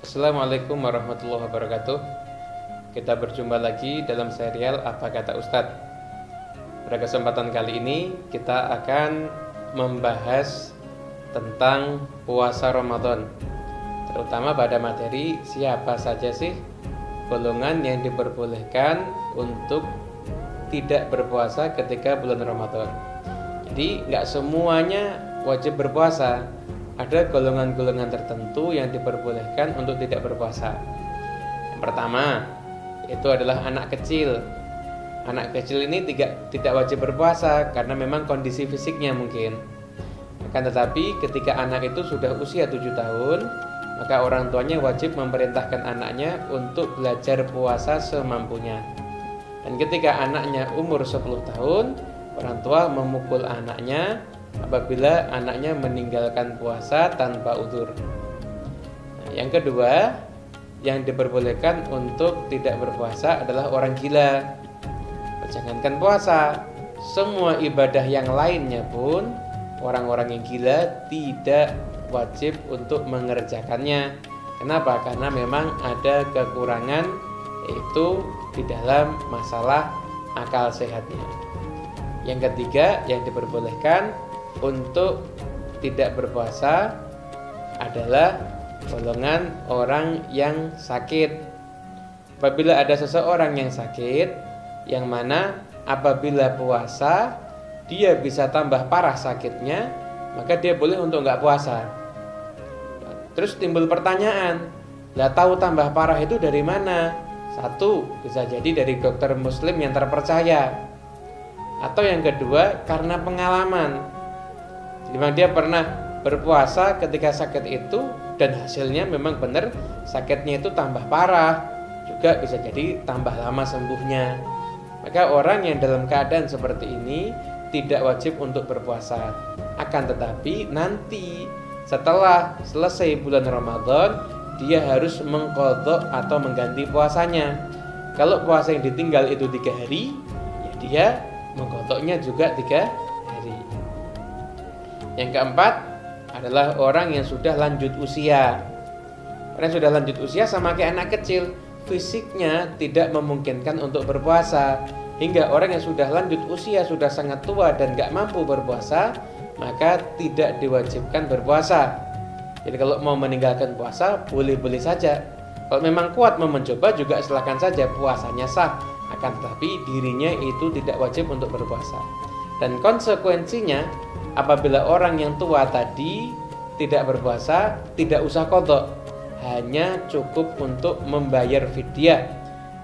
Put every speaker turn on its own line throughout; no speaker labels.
Assalamualaikum warahmatullahi wabarakatuh. Kita berjumpa lagi dalam serial Apa Kata Ustadz. Pada kesempatan kali ini kita akan membahas tentang puasa Ramadan. Terutama pada materi siapa saja sih golongan yang diperbolehkan untuk tidak berpuasa ketika bulan Ramadan. Jadi nggak semuanya wajib berpuasa ada golongan-golongan tertentu yang diperbolehkan untuk tidak berpuasa. Yang pertama, itu adalah anak kecil. Anak kecil ini tidak tidak wajib berpuasa karena memang kondisi fisiknya mungkin. Akan tetapi ketika anak itu sudah usia 7 tahun, maka orang tuanya wajib memerintahkan anaknya untuk belajar puasa semampunya. Dan ketika anaknya umur 10 tahun, orang tua memukul anaknya apabila anaknya meninggalkan puasa tanpa udur. Nah, yang kedua, yang diperbolehkan untuk tidak berpuasa adalah orang gila. Jangankan puasa, semua ibadah yang lainnya pun orang-orang yang gila tidak wajib untuk mengerjakannya. Kenapa? Karena memang ada kekurangan yaitu di dalam masalah akal sehatnya. Yang ketiga yang diperbolehkan untuk tidak berpuasa adalah golongan orang yang sakit. Apabila ada seseorang yang sakit, yang mana apabila puasa dia bisa tambah parah sakitnya, maka dia boleh untuk nggak puasa. Terus timbul pertanyaan, lah tahu tambah parah itu dari mana? Satu, bisa jadi dari dokter muslim yang terpercaya. Atau yang kedua, karena pengalaman memang dia pernah berpuasa ketika sakit itu dan hasilnya memang benar sakitnya itu tambah parah juga bisa jadi tambah lama sembuhnya. Maka orang yang dalam keadaan seperti ini tidak wajib untuk berpuasa. Akan tetapi nanti setelah selesai bulan Ramadan dia harus mengkodok atau mengganti puasanya. Kalau puasa yang ditinggal itu tiga hari ya dia mengkodoknya juga tiga yang keempat adalah orang yang sudah lanjut usia. Orang yang sudah lanjut usia sama kayak anak kecil, fisiknya tidak memungkinkan untuk berpuasa. Hingga orang yang sudah lanjut usia, sudah sangat tua dan gak mampu berpuasa, maka tidak diwajibkan berpuasa. Jadi kalau mau meninggalkan puasa, boleh-boleh saja. Kalau memang kuat mau mencoba juga silakan saja puasanya sah. Akan tetapi dirinya itu tidak wajib untuk berpuasa. Dan konsekuensinya apabila orang yang tua tadi tidak berpuasa, tidak usah kodok, hanya cukup untuk membayar fidyah,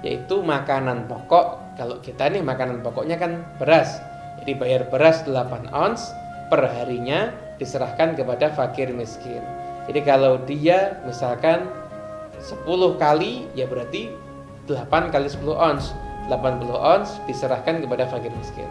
yaitu makanan pokok. Kalau kita nih makanan pokoknya kan beras, jadi bayar beras 8 ons per harinya diserahkan kepada fakir miskin. Jadi kalau dia misalkan 10 kali ya berarti 8 kali 10 ons 80 ons diserahkan kepada fakir miskin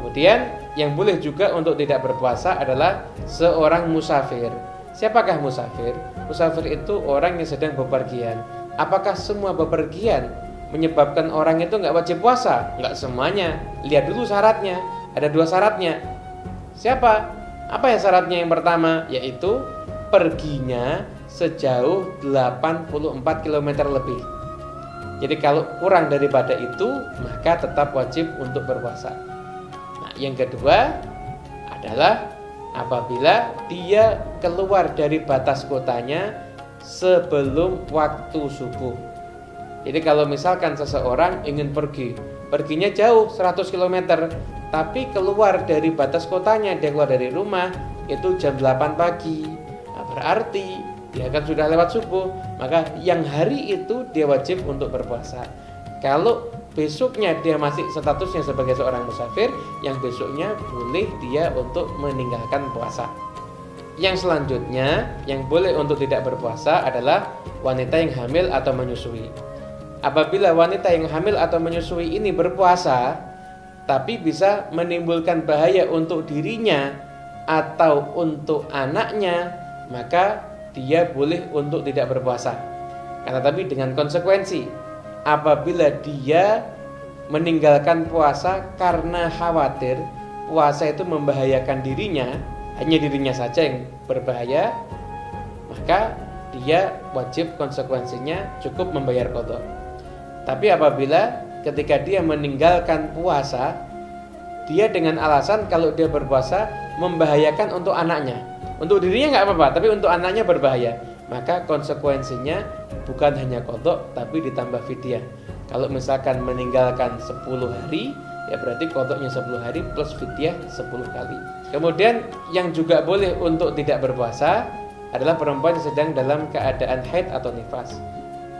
Kemudian yang boleh juga untuk tidak berpuasa adalah seorang musafir. Siapakah musafir? Musafir itu orang yang sedang bepergian. Apakah semua bepergian menyebabkan orang itu nggak wajib puasa? Nggak semuanya. Lihat dulu syaratnya. Ada dua syaratnya. Siapa? Apa yang syaratnya yang pertama? Yaitu perginya sejauh 84 km lebih. Jadi kalau kurang daripada itu, maka tetap wajib untuk berpuasa. Yang kedua adalah apabila dia keluar dari batas kotanya sebelum waktu subuh. Jadi kalau misalkan seseorang ingin pergi, perginya jauh 100 km, tapi keluar dari batas kotanya, dia keluar dari rumah itu jam 8 pagi. Nah, berarti dia kan sudah lewat subuh, maka yang hari itu dia wajib untuk berpuasa. Kalau besoknya dia masih statusnya sebagai seorang musafir, yang besoknya boleh dia untuk meninggalkan puasa. Yang selanjutnya yang boleh untuk tidak berpuasa adalah wanita yang hamil atau menyusui. Apabila wanita yang hamil atau menyusui ini berpuasa, tapi bisa menimbulkan bahaya untuk dirinya atau untuk anaknya, maka dia boleh untuk tidak berpuasa. Karena tapi dengan konsekuensi apabila dia meninggalkan puasa karena khawatir puasa itu membahayakan dirinya, hanya dirinya saja yang berbahaya, maka ia wajib konsekuensinya cukup membayar kodok. Tapi apabila ketika dia meninggalkan puasa, dia dengan alasan kalau dia berpuasa membahayakan untuk anaknya. Untuk dirinya nggak apa-apa, tapi untuk anaknya berbahaya. Maka konsekuensinya bukan hanya kodok, tapi ditambah fidyah. Kalau misalkan meninggalkan 10 hari, ya berarti kodoknya 10 hari plus fidyah 10 kali. Kemudian yang juga boleh untuk tidak berpuasa adalah perempuan yang sedang dalam keadaan haid atau nifas.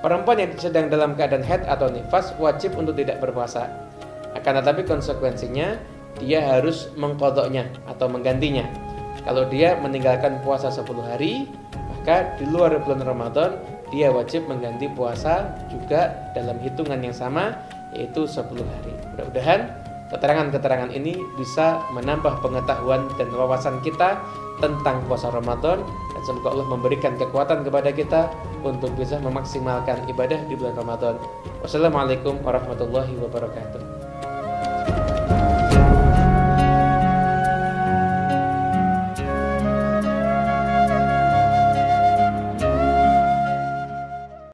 Perempuan yang sedang dalam keadaan haid atau nifas wajib untuk tidak berpuasa. Akan tetapi konsekuensinya dia harus mengkodoknya atau menggantinya. Kalau dia meninggalkan puasa 10 hari, maka di luar bulan Ramadan dia wajib mengganti puasa juga dalam hitungan yang sama yaitu 10 hari. Mudah-mudahan keterangan-keterangan ini bisa menambah pengetahuan dan wawasan kita tentang puasa Ramadan dan semoga Allah memberikan kekuatan kepada kita untuk bisa memaksimalkan ibadah di bulan Ramadan. Wassalamualaikum warahmatullahi wabarakatuh.